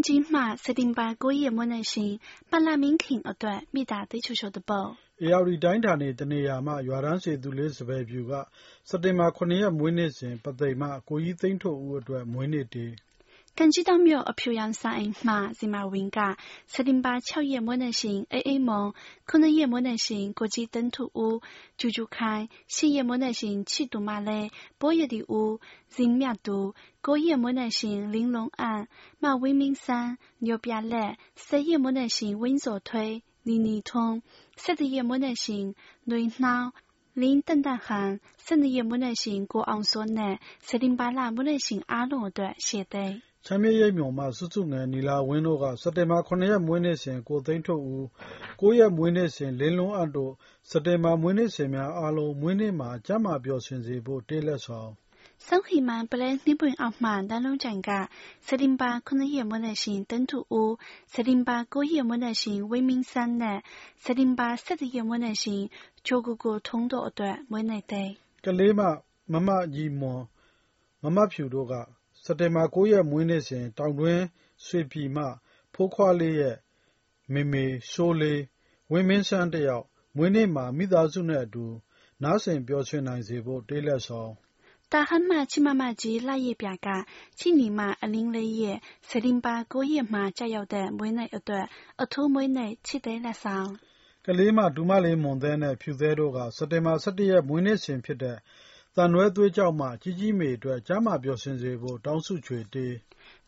来部公鸡马设定把过夜莫能行，把拉明肯而断，米大对球球的包。 ။ဧရာဝတီတိုင်းဌာနေတနေရာမှရွာတန်းစေသူလေးစပယ်ဖြူကစက်တင်ဘာ၇ရက်မွေးနေ့စဉ်ပုသိမ်မှကိုကြီးသိန်းထွဋ်ဦးအတွက်မွေးနေ့တေး။ 根据到没有漂洋山恩马是马文噶，设定把巧夜莫能行 A A 梦，可能夜莫能行国际登土屋，九九开，新夜莫能行七度马嘞，波夜的屋，人面度，高夜莫能行玲珑岸，马威明山，牛边嘞，三夜莫能行温州推，泥泥通，四的夜莫能行内闹。林邓邓汉，甚至也没能行过昂所内，设定把那没能行阿龙的写的。 ချမ်းမြေ့ရိပ်မြုံမှ စုစုငယ် နီလာဝင်းတို့က စက်တင်ဘာ ၇ ရက် မွေးနေ့စဉ် ကိုသိန်းထွဋ်ဦး၊၉ ရက် မွေးနေ့စဉ် လင်းလွန်းအပ်တို့ စက်တင်ဘာ မွေးနေ့စဉ်များအားလုံး မွေးနေ့မှာ ကျန်းမာပျော်ရွှင်စေဖို့ တေးလက်ဆောင်“ဆောက်ဟီမန် ပလဲ နှစ်ပွင့်အောက်မှ လန်းလုံးကြိုင်”က စက်တင်ဘာ ၇ ရက် မွေးနေ့စဉ် သိန်းထွဋ်ဦး၊စက်တင်ဘာ ၉ ရက် မွေးနေ့စဉ် ဝင်းမြင့်珊နဲ့ စက်တင်ဘာ ၁၁ ရက် မွေးနေ့စဉ် ကျော်ကိုကိုထွန်းတို့အတွက် မွေးနေ့သစ်။ကလေးမ မမ ရီမွန်၊မမဖြူတို့က စက်တင်ဘာ ၉ ရက် မွေးနေ့စဉ် တောင်တွင်းရွှေပြည်မှ ဖိုးခွားလေးရဲ့ မေမေ ရှိုးလေး ဝင်းမင်းစန်း တယောက် မွေးနေ့မှာ မိသားစုနဲ့အတူ နားဆင်ပျော်ရွှင်နိုင်စေဖို့ တေးလက်ဆောင် တာဟန်မှ ချစ်မမကြီးလိုက်ရပြာက ချစ်你妈အလင်းလေးရဲ့ စက်တင်ဘာ ၉ ရက်မှာ ကျရောက်တဲ့ မွေးနေ့အတွက် အထူးမွေးနေ့ချစ်တေးလက်ဆောင် ကလေးမ ဒူမလေးမွန်သဲနဲ့ ဖြူသဲတို့က စက်တင်ဘာ ၁၁ ရက် မွေးနေ့စဉ်ဖြစ်တဲ့ သံတွဲသွေးကြောက်မှကြီးကြီးမေအတွက်ကျမ်းမာပျော်ရွှင်စေဖို့တောင်းစုချွေတေး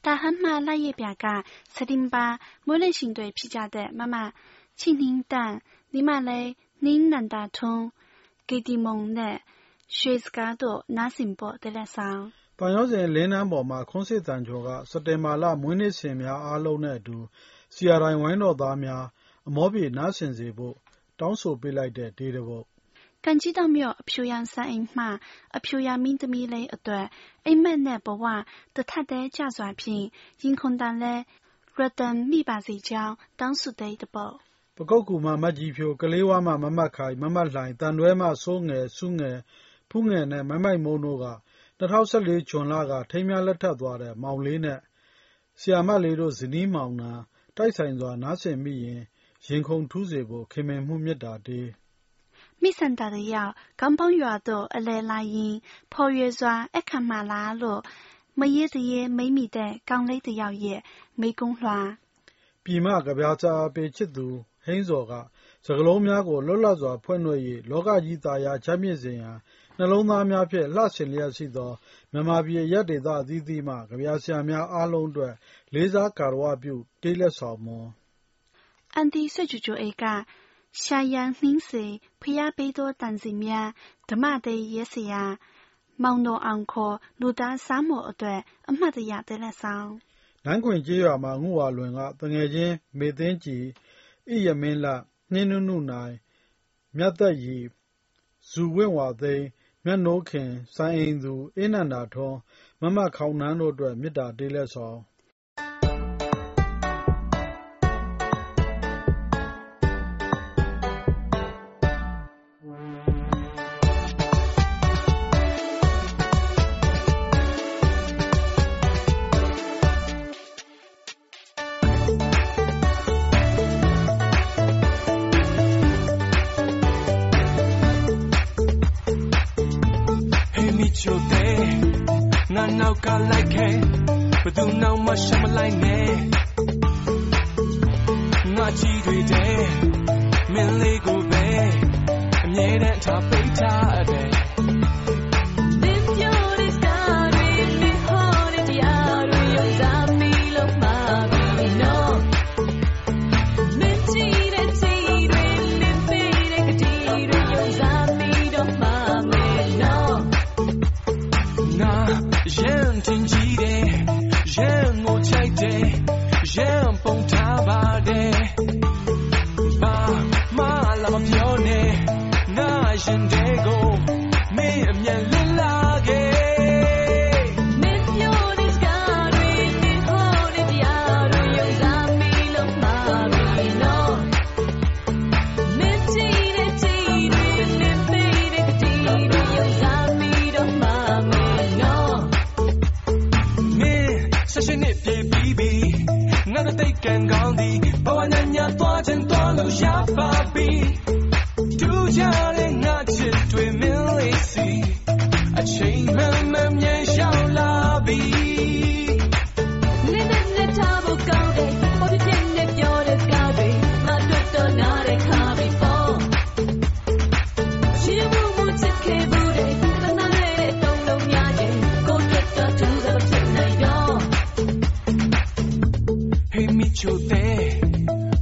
大汉嘛拉也别个，设定吧每年行对皮家的妈妈，请您等，你妈嘞您能打通，给的梦呢，学自家多拿心波得来上。 ။ပန်ရောစဉ်လင်းနှန်းပေါ်မှာခွန်းစစ်တန်ကျော်ကစက်တင်ဘာလမွေးနေ့စဉ်များအားလုံးနဲ့အတူစီယာတိုင်းဝိုင်းတော်သားများအမောပြေနားဆင်စေဖို့တောင်းဆိုပေးလိုက်တဲ့တေးတစ်ပုဒ် 感觉到没有？漂洋山恩嘛，而漂洋面的米嘞一段，哎们呢不话，得他的假转品，因空单嘞，若等米把谁教，当属的的包。 ။ပကုတ်ကူမှမတ်ကြီးဖြိုကလေးဝါမှမမတ်ခိုင်မမတ်လှိုင်တန်တွဲမှစိုးငယ်စုငယ်ဖူးငယ်နဲ့မမိုက်မုံတို့က2014ဂျွန်လကထိမ်းများလက်ထပ်သွားတဲ့မောင်လေးနဲ့ဆီယာမလေးတို့ဇနီးမောင်နှံတိုက်ဆိုင်စွာနားဆင်မိရင်ရင်ခု မိစန္ဒတယောက်ဂမ်ပေါင်းရွာသို့အလယ်လာရင်ဖော်ရွယ်စွာအခမ်းမာလာလို့မရေးစရေးမိမိတဲ့ကောင်းလေးတယောက်ရဲ့မိကုံးလွှာပြည်မကဗျာစာပေချစ်သူဟင်းစော်ကစကလုံးများကိုလွတ်လပ်စွာဖွင့်လွှဲ၍လောကကြီးသားရာချမ်းမြေ့စဉ်ရာနှလုံးသားများဖြင့်လှဆင်လျက်ရှိသောမြန်မာပြည်ရက်ဒေသအသီးသီးမှကြ བྱ ဆရာများအားလုံးအတွက်လေးစားကာရဝပြုတေးလက်ဆောင်မွန်အန်တီဆွေကျူကျူအေက ရှာယန်နှင်းစေဖျားပေးသောတန်စီများဓမ္မတေရဲစရာမောင်တော်အောင်ခေါ်လူသားစားမော်အတွက်အမှတ်တရတဲ့လက်ဆောင်နန်းခွင်ကျေးရွာမှာငှဝါလွင်ကတငယ်ချင်းမေသိန်းကြည်ဣယမင်းလနှင်းနုနုနိုင်မြတ်သက်ရီဇူဝင့်ဝါသိန်းမျက်နှိုးခင်စိုင်းအိမ်သူအင်းနန္ဒာထွန်းမမခေါင်နန်းတို့အတွက်မေတ္တာတေးလက်ဆောင် Hey me chote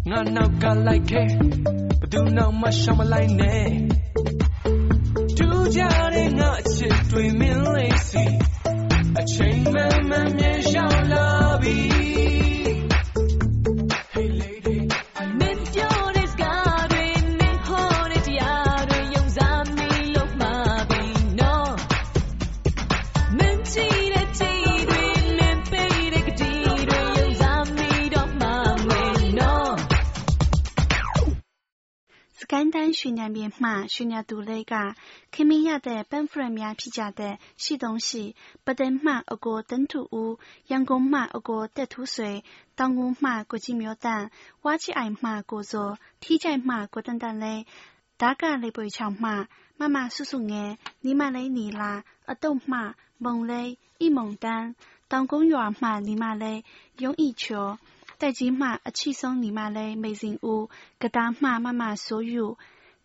nga now ka like ke badu now ma sham like ne tu ja de nga chit twi min lai si a chain man man myan shao la င်းတိုင်းရွှေညံပြည်မှရွှေညံသူလေးကခင်မင်းရတဲ့ပန်းဖရက်များဖြစ်ကြတဲ့ရှိသုံးရှိပဒင်မှအကိုတန်းထူဦးရန်ကုန်မှအကိုတက်ထူးဆွေတောင်ကုန်မှကိုကြည်မျိုးတန်ဝါချီအိုင်မှကိုစောထီးကြိုင်မှကိုတန်တန်လေးဒါကလေးပွေချောင်းမှမမဆုဆုငယ်နီမလေးနီလာအတုံမှမုံလေးဣမုံတန်းတောင်ကုန်းရွာမှနီမလေးယုံ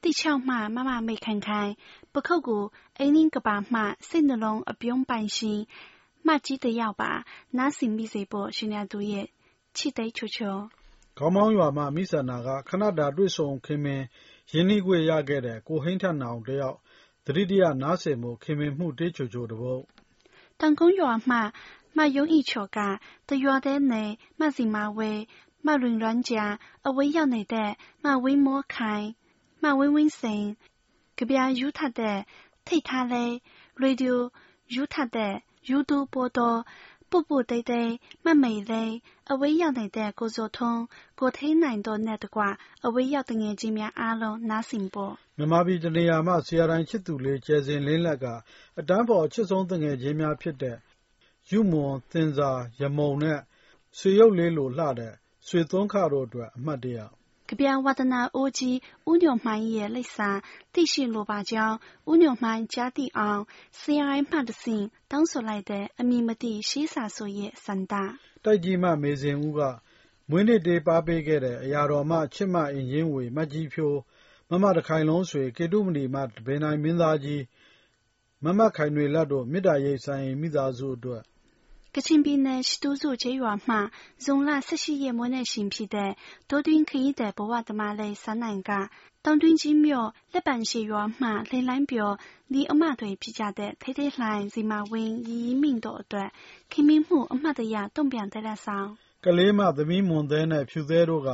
ဤချော 戴金马阿七松尼玛嘞美人屋，格达马妈妈所有，地壳马妈妈没看开，不扣古爱宁个把马生得龙阿不用半心，马记得要把那心米谁波训练作业，气得球球。 ခေါင်းမောင်းရွာမှာမိဆန္နာကခဏတာတွေ့ဆုံခင်မင်ရင်းနှီးခွေရခဲ့တဲ့ကိုဟိန်းထက်နောင်တယောက်သတိတရနားဆင်မှုခင်မင်မှုတေးချိုချိုတပုတ် 当公园嘛，嘛有一球噶，的园的内嘛是马尾， မှဝင်းဝင်းစိန်ကဗျာယူထတဲ့ထိတ်ထားလဲရေဒီယိုယူထတဲ့ယူတူပေါ်တော်ပုတ်ပုတ်တိတ်တိတ်မတ်မိန်လဲအဝေးရောက်နေတဲ့ကိုဇော်ထွန်းကိုထိန်နိုင်တော်နဲ့တကွအဝေးရောက်တငယ်ချင်းများအားလုံးနားဆင်ပေါ့မြမပြည်တနေရာမှာဆရာတိုင်းချစ်သူလေးကျယ်စင်လင်းလက်ကအတန်းပေါ်ချစ်ဆုံးတငယ်ချင်းများဖြစ်တဲ့ယူမွန်သင်္စာရမုံနဲ့ဆွေရုပ်လေးလိုလှတဲ့ဆွေသွန်းခါတို့အတွက်အမှတ်တရ ကဗျာဝါသနာအိုးကြီးဦးညွန့်မှိုင်းရဲ့လိပ်စာသိရှိလိုပါကြောင်းဦးညွန့်မှိုင်းကြားသိအောင် CRI မှတဆင့်တောင်းဆိုလိုက်တဲ့အမိမတိရှေးစာဆိုရဲ့စန္ဒတိုက်ကြီးမှမေစင်ဦးကမွေးနေ့တေးပါပေးခဲ့တဲ့အရာတော်မှချစ်မအင်ရင်ဝေမကြီးဖြိုးမမတခိုင်လုံးဆွေကေတုမဏီမှတပင်တိုင်းမင်းသားကြီးမမခိုင်တွေလက်တို့မေတ္တာရိပ်ဆိုင်မိသားစုအတွက် ကချင်ပြည်နယ်ရှိတူစုကျေးရွာမှဇုံလ18ရက်မွေးနေ့ရှင်ဖြစ်တဲ့တိုးတွင်းခရီးတဲ့ဘဝသမားလေးဆန်းနိုင်ကတောင်တွင်းကြီးမြို့လက်ပံရှိရွာမှလိန်လိုင်းပြော်ဒီအမတွေဖြစ်ကြတဲ့ထိထိလှိုင်းစီမဝင်းရီရီမင့်တို့အတွက်ခင်မင်းမှုအမှတ်တရတုံ့ပြန်တဲ့လက်ဆောင်ကလေးမသမီးမွန်သဲနဲ့ဖြူသဲတို့က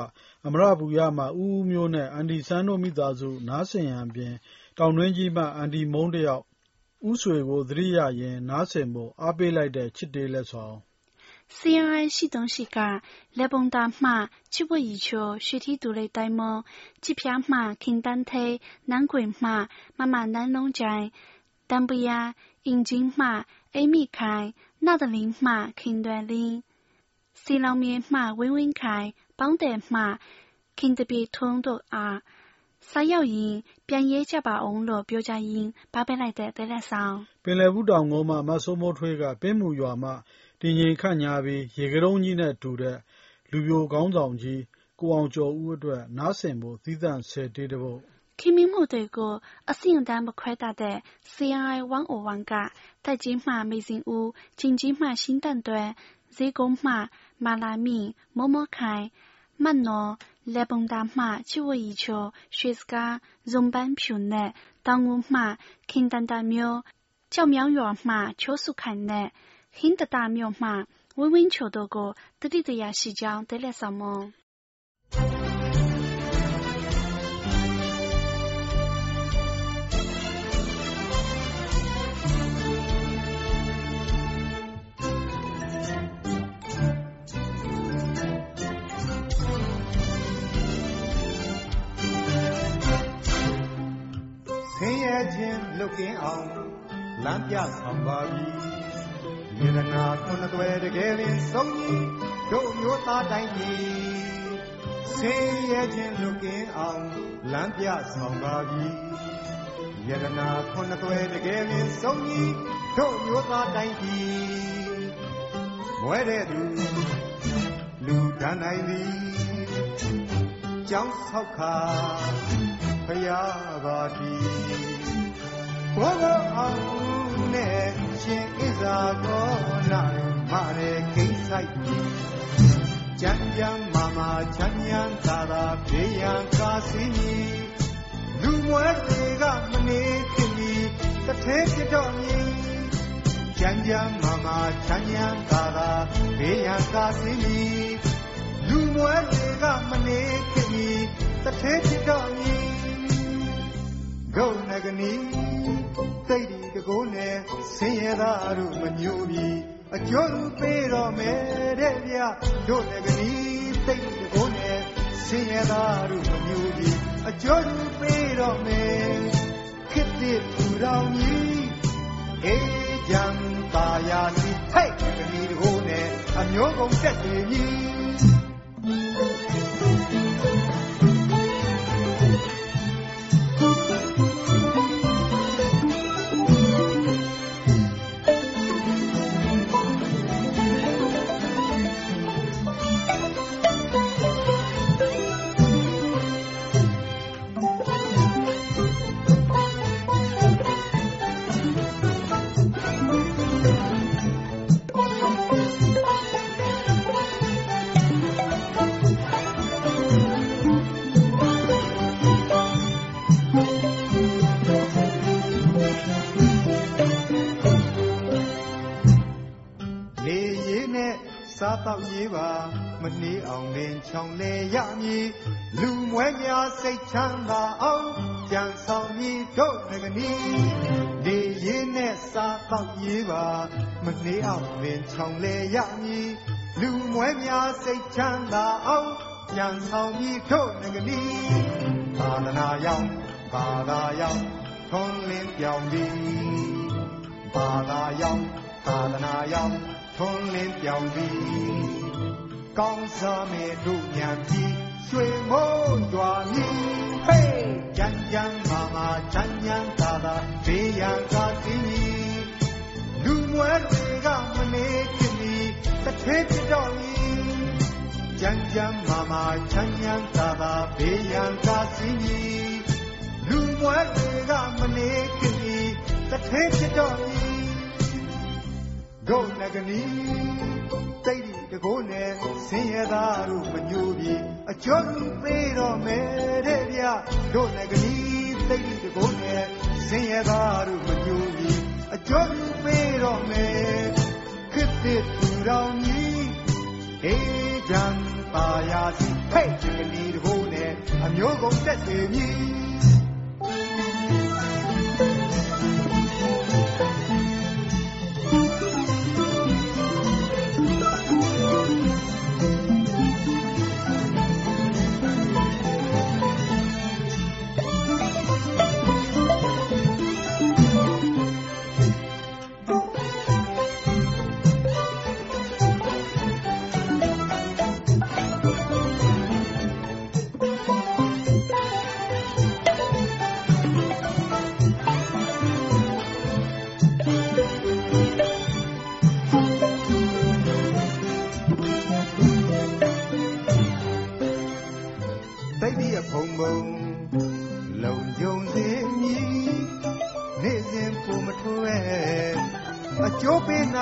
အမရပူရမှဦးဦးမျိုးနဲ့အန်ဒီဆန်းတို့မိသားစုနားဆင်ရန်ပြင်တောင်တွင်းကြီးမှအန်ဒီမုံတယောက် ဥဆွေကိုသတိရရင်နားဆင်ဖို့အားပေးလိုက်တဲ့ချစ်တေးလက်ဆောင် CRI 系统是个日本大马七位以球学体独立大梦，机票马轻单腿南鬼马妈妈南龙寨，丹布亚引进马艾米开纳德林马轻短林，西老面马温温开邦德马轻特别通度啊。 စားရောက်ရင် ပြန်ရေးကြပါဦးလို့ ပြောကြရင်း ပါးပက်လိုက်တဲ့ သေနတ်ဆောင်။ပင်လယ်ဘူးတောင်ကုန်းမ မစိုးမိုးထွေးက ပင်းမူရွာမှ တင်ချိန်ခန့်ညားပြီး ရေခဲတုံးကြီးနဲ့တူတဲ့ လူပျိုခေါင်းဆောင်ကြီး ကိုအောင်ကျော်ဦးအတွက် နားဆင်ဖို့ သီးသန့် ဆယ်တေးတပုဒ်။ခေတ်မီမှုတွေကို အဆင့်အတန်းမခွဲတတ်တဲ့ CRI 101 က သက်ကြီးမှ မိဇင်ဦး၊ကျင်ကြီးမှ ရှင်းတင့်တွဲ၊ဇီးကုန်းမှ မာလာမြင့်၊မောမောခိုင် မတ်နော်လေပုံတာမှချီဝီချိုရွှေစကားဇုံပန်းဖြူနဲ့တောင်ငူမှခင်တန်တာမျိုးကြောက်မြောင်းရွာမှချိုးစုခိုင်နဲ့ဟင်းတတာမျိုးမှဝင်းဝင်းချိုတို့ကိုတတိတရာရှိကြောင်းတဲလက်ဆောင်မဆ ရဲခြင်းလွတ်ကင်းအောင်လမ်းပြဆောင်ပါပြီမြေနာခုနှစ်သွဲတကယ်လင်းဆုံးကြီးတို့မျိုးသားတိုင်းကြီးဆင်းရဲခြင်းလွတ်ကင်းအောင်လမ်းပြဆောင်ပါပြီယရနာခုနှစ်သွဲတကယ်လင်းဆုံးကြီးတို့မျိုးသားတိုင်းပြည်မွဲတဲ့သူလူတန်းနိုင်သည်ကြောင်းဆောက်ခါ ဖရာပါတီဘောဘောအောင်နဲ့ရှင်ဣဇာကောနာမရေကိဆိုင်ကြံကြံမာမာချမ်းချမ်းသာသာပြေရန်ကားစီလူမွဲတွေကမနေခင်ဒီတစ်ထဲဖြစ်တော့မြည်ကြံကြံမာမာချမ်းချမ်းသာသာပြေရန်ကားစီလူမွဲတွေကမနေခင်ဒီတစ်ထဲဖြစ်တော့မြည် ဂုဏနဂနီစိတ်ဒီတကိုးနဲ့ဆင်းရဲသားတို့မညိုပြီးအကျိုးပေးတော့မယ်တဲ့ဗျတို့နဂနီစိတ်ဒီတကိုးနဲ့ဆင်းရဲသားတို့မညိုပြီးအကျိုးပေးတော့မယ်ခစ်တဲ့သူတော်ကြီးအေးကြံပါယာစီဟဲ့နဂနီတကိုးနဲ့အမျိုးကုန်တက်နေ နဲ့စားတော့ရေးပါမနှီးအောင်လင်းချောင်းလေရမည်လူမွဲများစိတ်ချမ်းသာအောင်ကြံဆောင်မည်တို့ငကနီလေရေးနဲ့စားတော့ရေးပါမနှီးအောင်လင်းချောင်းလေရမည်လူမွဲများစိတ်ချမ်းသာအောင်ကြံဆောင်မည်တို့ငကနီသာသနာရောက်ဘာသာရောက်ထွန်းလင်းပြောင်းသည်ဘာသာရောက်သာသနာရောက် ထွန်းလင်းပြောင်းသည်ကောင်းစားမဲ့တို့ညာပြီးရွှေမိုးကြွားမည်ဟေးကြံကြံမာမာချမ်းချမ်းသာသာဘေးရန်ကားစီလူမွဲတွေကမနေခင်ဒီတစ်ထေးဖြစ်တော့မည်ကြံကြံမာမာချမ်းချမ်းသာသာဘေးရန်ကားစီလူမွဲတွေကမနေခင်ဒီတစ်ထေးဖြစ်တော့မည် ဒုနဂနီတိတ်ဒီတကိုးနဲ့ဆင်းရဲသားတို့မညိုပြီးအကျိုးပေးတော့မယ်တဲ့ဗျဒုနဂနီတိတ်ဒီတကိုးနဲ့ဆင်းရဲသားတို့မညိုပြီးအကျိုးပေးတော့မယ်ခစ်တဲ့သူတော်ကြီးအေးကြံပါယာစီဟဲ့ဒီကနီတကိုးနဲ့အမျိုးကုန်တက်စေမည်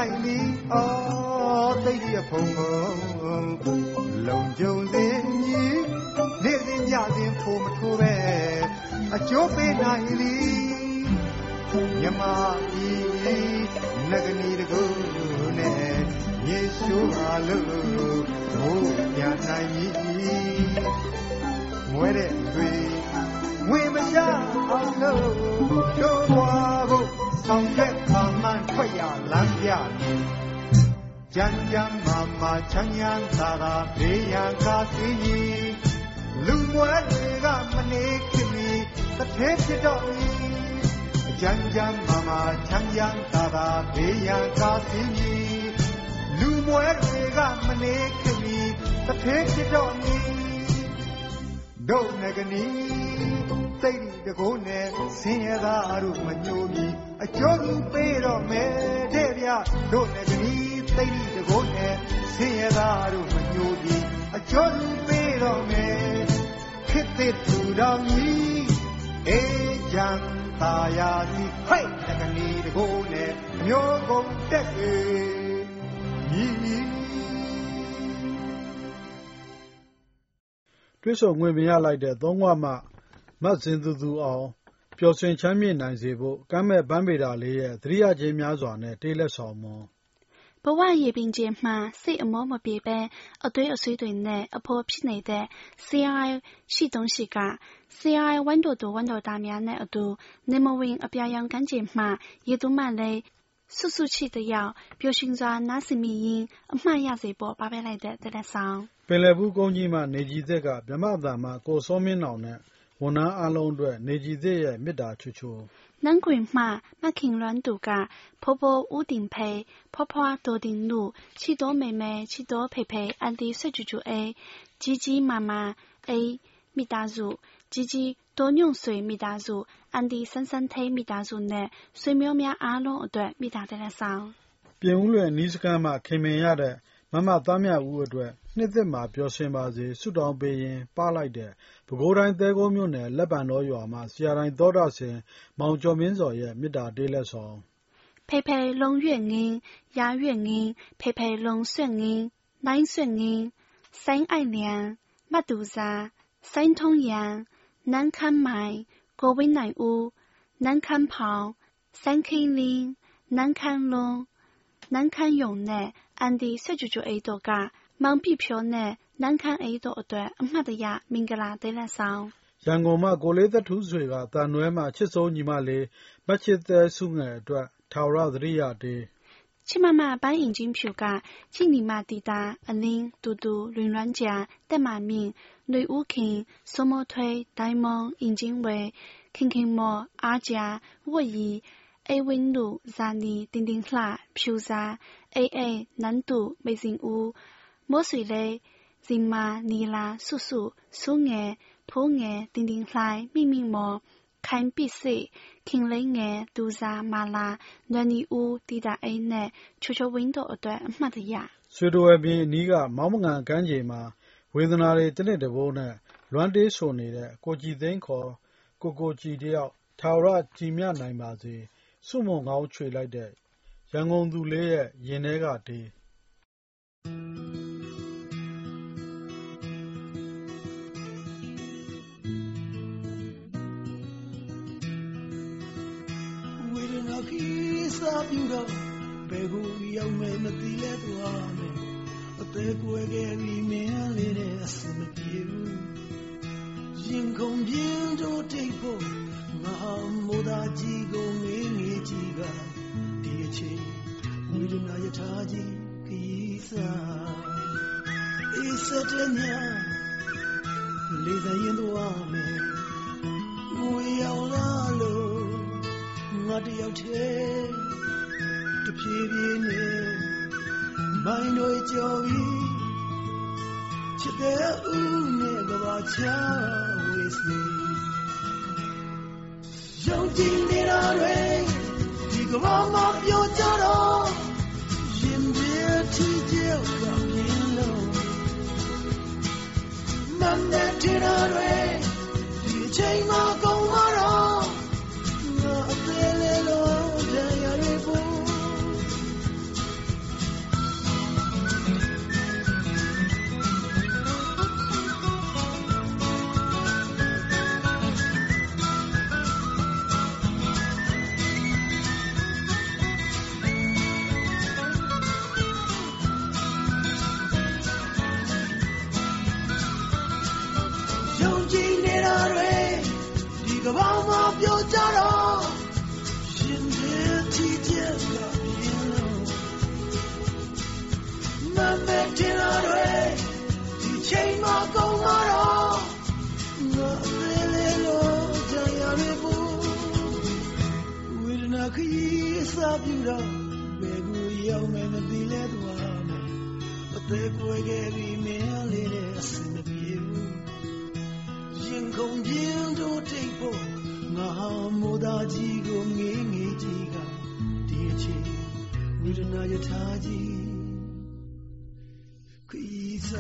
နိုင်ပြီအော်တိတ်ပြီးအဖုံဖုံလုံကြုံစင်းကြီးနေ့စဉ်ညစဉ်ပုံမထွဲအကျိုးပေးနိုင်ပြီမြမကြီးနဂနီတကူနဲ့ယေရှုအားလို့ဘိုးပြန်နိုင်ပြီမွဲတဲ့တွေ ငွေမရအောင်လို့တို့ဘွားဖို့ဆောင်ရက်ပါမှန်ထွက်ရလမ်းပြကြံကြံမာမာချမ်းချမ်းသာသာဘေးရန်ကားစီကြီးလူမွဲတွေကမနေခင်မီတစ်ထဲဖြစ်တော့မီကြံကြံမာမာချမ်းချမ်းသာသာဘေးရန်ကားစီကြီးလူမွဲတွေကမနေခင်မီတစ်ထဲဖြစ်တော့မီဒုနဂနီ သိတ်တကိုးနဲ့ဆင်းရဲသားတို့မညိုမီအကျိုးကူပေးတော့မယ်တဲ့ဗျဒုနဂနီသိတ်တကိုးနဲ့ဆင်းရဲသားတို့မညိုမီအကျိုးကူပေးတော့မယ်ခစ်တဲ့သူတော်ကြီးအေးချမ်းသာယာစီဟိတ်နဂနီတကိုးနဲ့မျိုးကုန်တက်ကေမြည်တွေ့ဆုံခွင့်မရလိုက်တဲ့သုံးဝမှ မဇင်သူသူအောင် ပျော်ရွှင်ချမ်းမြေ့နိုင်စေဖို့ ကမ်းမဲ့ပန်းပေတာလေးရဲ့ သတိရခြင်းများစွာနဲ့ တေးလက်ဆောင်မွန်ဘဝရေပင်ကြီးမှစိတ်အမောမပြေဘဲ အသွေးအဆွေးတွေနဲ့ အဖော်ဖြစ်နေတဲ့ CRI ရှိတုံးရှိက CRI ဝမ်းတော်သူဝမ်းတော်သားများနဲ့အတူ နေမဝင်အပြာရောင်ကမ်းခြေမှရေသူမှလည်းစွတ်စွတ်ချစ်တယောက်ပျော်ရွှင်စွာနားဆင်မိရင်းအမှတ်ရစေဖို့ပါပဲလိုက်တဲ့တဲ့လက်ဆောင်ပင်လယ်ဘူးကုန်းကြီးမှနေကြည်သက်ကမြမသာမှကိုစောမင်းနောင်နဲ့ ဝန်ထမ်းအားလုံးအတွက် နေပြည်သစ်ရဲ့ မေတ္တာချိုချို။နန်းကွင်မှ မခင်လွမ်းသူက ဖိုးဖိုးဦးတင်ဖေး၊ဖွားဖွားဒေါ်တင်နု၊ချစ်တော်မေမေ၊ချစ်တော်ဖေဖေ၊အန်တီဆွေကြူကြူအေး၊ကြီးကြီးမာမာအေးမိသားစု၊ကြီးကြီးဒေါ်ညွန့်ဆွေမိသားစု၊အန်တီစန်းစန်းဌေးမိသားစုနဲ့ ဆွေမျိုးများအားလုံးအတွက် မေတ္တာတရားဆောင်။ပြင်ဦးလွင်အနီးစခန်းမှ ခင်မင်ရတဲ့ မမသားမြဦးအတွက် နှစ်သစ်မှာ ပျော်ရွှင်ပါစေ"ဆုတောင်းပေးရင်း ပါးလိုက်တဲ့ ပဲခူးတိုင်း သဲကုန်းမြို့နယ် လက်ပံတောရွာမှ ဆရာတိုင်သောတရှင် မောင်ကျော်မင်းဇော်ရဲ့ မေတ္တာတေးလက်ဆောင်"ဖေဖေလုံးရွက်ငင်း၊ရာရွက်ငင်း၊ဖေဖေလုံးဆွတ်ငင်း၊နိုင်းဆွတ်ငင်း၊စိုင်းအိုက်လျံ၊မသူဇာ၊စိုင်းထုံးရံ၊နန်းခမ်းမိုင်၊ကိုဝင်းနိုင်ဦး၊နန်းခမ်းဖောင်၊စိုင်းခိန်းလင်း၊နန်းခမ်းလွန်း၊နန်းခမ်းယုံနဲ့ အန်တီ ဆွေးကြိုကြိုအိတ်တို့က ထူးဆွေကတန်နွဲမှချစ်စိုးညီမလေးမချစ်သက်စုငယ်အတွက်ထာဝရသတိရတေးချစ်မမပန်းအင်ဂျင်ဖြူကချစ်နီမတီတာအလင်းတူတူလွင်လွမ်းကြာတက်မာမြင့်လွေဦးခင်စောမထွေးဒိုင်မွန်အင်ဂျင်ဝဲခင်ခင်မော်အားကြာဝတ်ရီအေဝင်းလူဇာနီတင်းတင်းလှဖြူစာအေးအေးနန်းတူမေစင်ဦး မောဆွေလေဇင်မာနီလာဆုဆုဆူငယ်ဖိုးငယ်တင်းတင်းလှိုင်းမိမိမော်ခိုင်ပိစိခင်လေးငယ်ဒူစာမာလာနွန်နီဦးတီတာအိမ်နဲ့ချိုချိုဝင်းတို့အတွက်အမှတ်တရဆွေတော်ဝဲပြင်အနီးကမောင်းမငံကမ်းခြေမှာဝေဒနာတွေတစ်နှစ်တဘိုးနဲ့လွမ်းတေးဆိုနေတဲ့ကိုကြည်သိန်းခေါ်ကိုကိုကြည်တယောက်ထာဝရကြည်မြနိုင်ပါစေစုမုံကောင်းချွေလိုက်တဲ့ရန်ကုန်သူလေးရဲ့ရင်ထဲကတေး ရောက်မယ်မသိလဲသွားမယ်အသေးကွယ်ခဲ့ပြီးမင်းလေးနဲ့အစမပြေဘူးရင်ကုန်ပြင်းတို့တိတ်ဖို့ငါမိုးသားကြီးကိုငေးငေးကြီးကဒီအချိန်ဝေဒနာယထာကြီးခီးစားအေးစတဲ့ညလေးစားရင်သွားမယ်ငွေရောက်လာလို့ငါတယောက်တည်းတ ဖြည်းဖြည်းနဲ့မိုင်းတွေကြော်ပြီးချစ်တဲ့ဦးနဲ့ကဘာချာဝေးစီယုံကြည်နေတာတွေဒီကဘာမှာပြောကြတော့ရင်ပြေထီကြောက်ကပြင်းလို့မန်တဲ့နေတာတွေဒီအချိန်မှာ မမဲတင်လာတွေဒီချိန်မှာကုန်လာတော့ငါအသေးလေးလို့တရားရဖို့ဝေဒနာခရီးအစားပြတော့ဘယ်ကိုရောက်မယ်မသိလဲသွားမယ်အသေးကွယ်ခဲ့ပြီးမင်းလေးနဲ့အစမပြေဘူးရရင်ခုန်ပြင်းတို့ထိပ်ဖို့ငါမိုးသားကြီးကိုငေးငေးကြီးကဒီအချိန်ဝိဒနာယထာကြီး 归家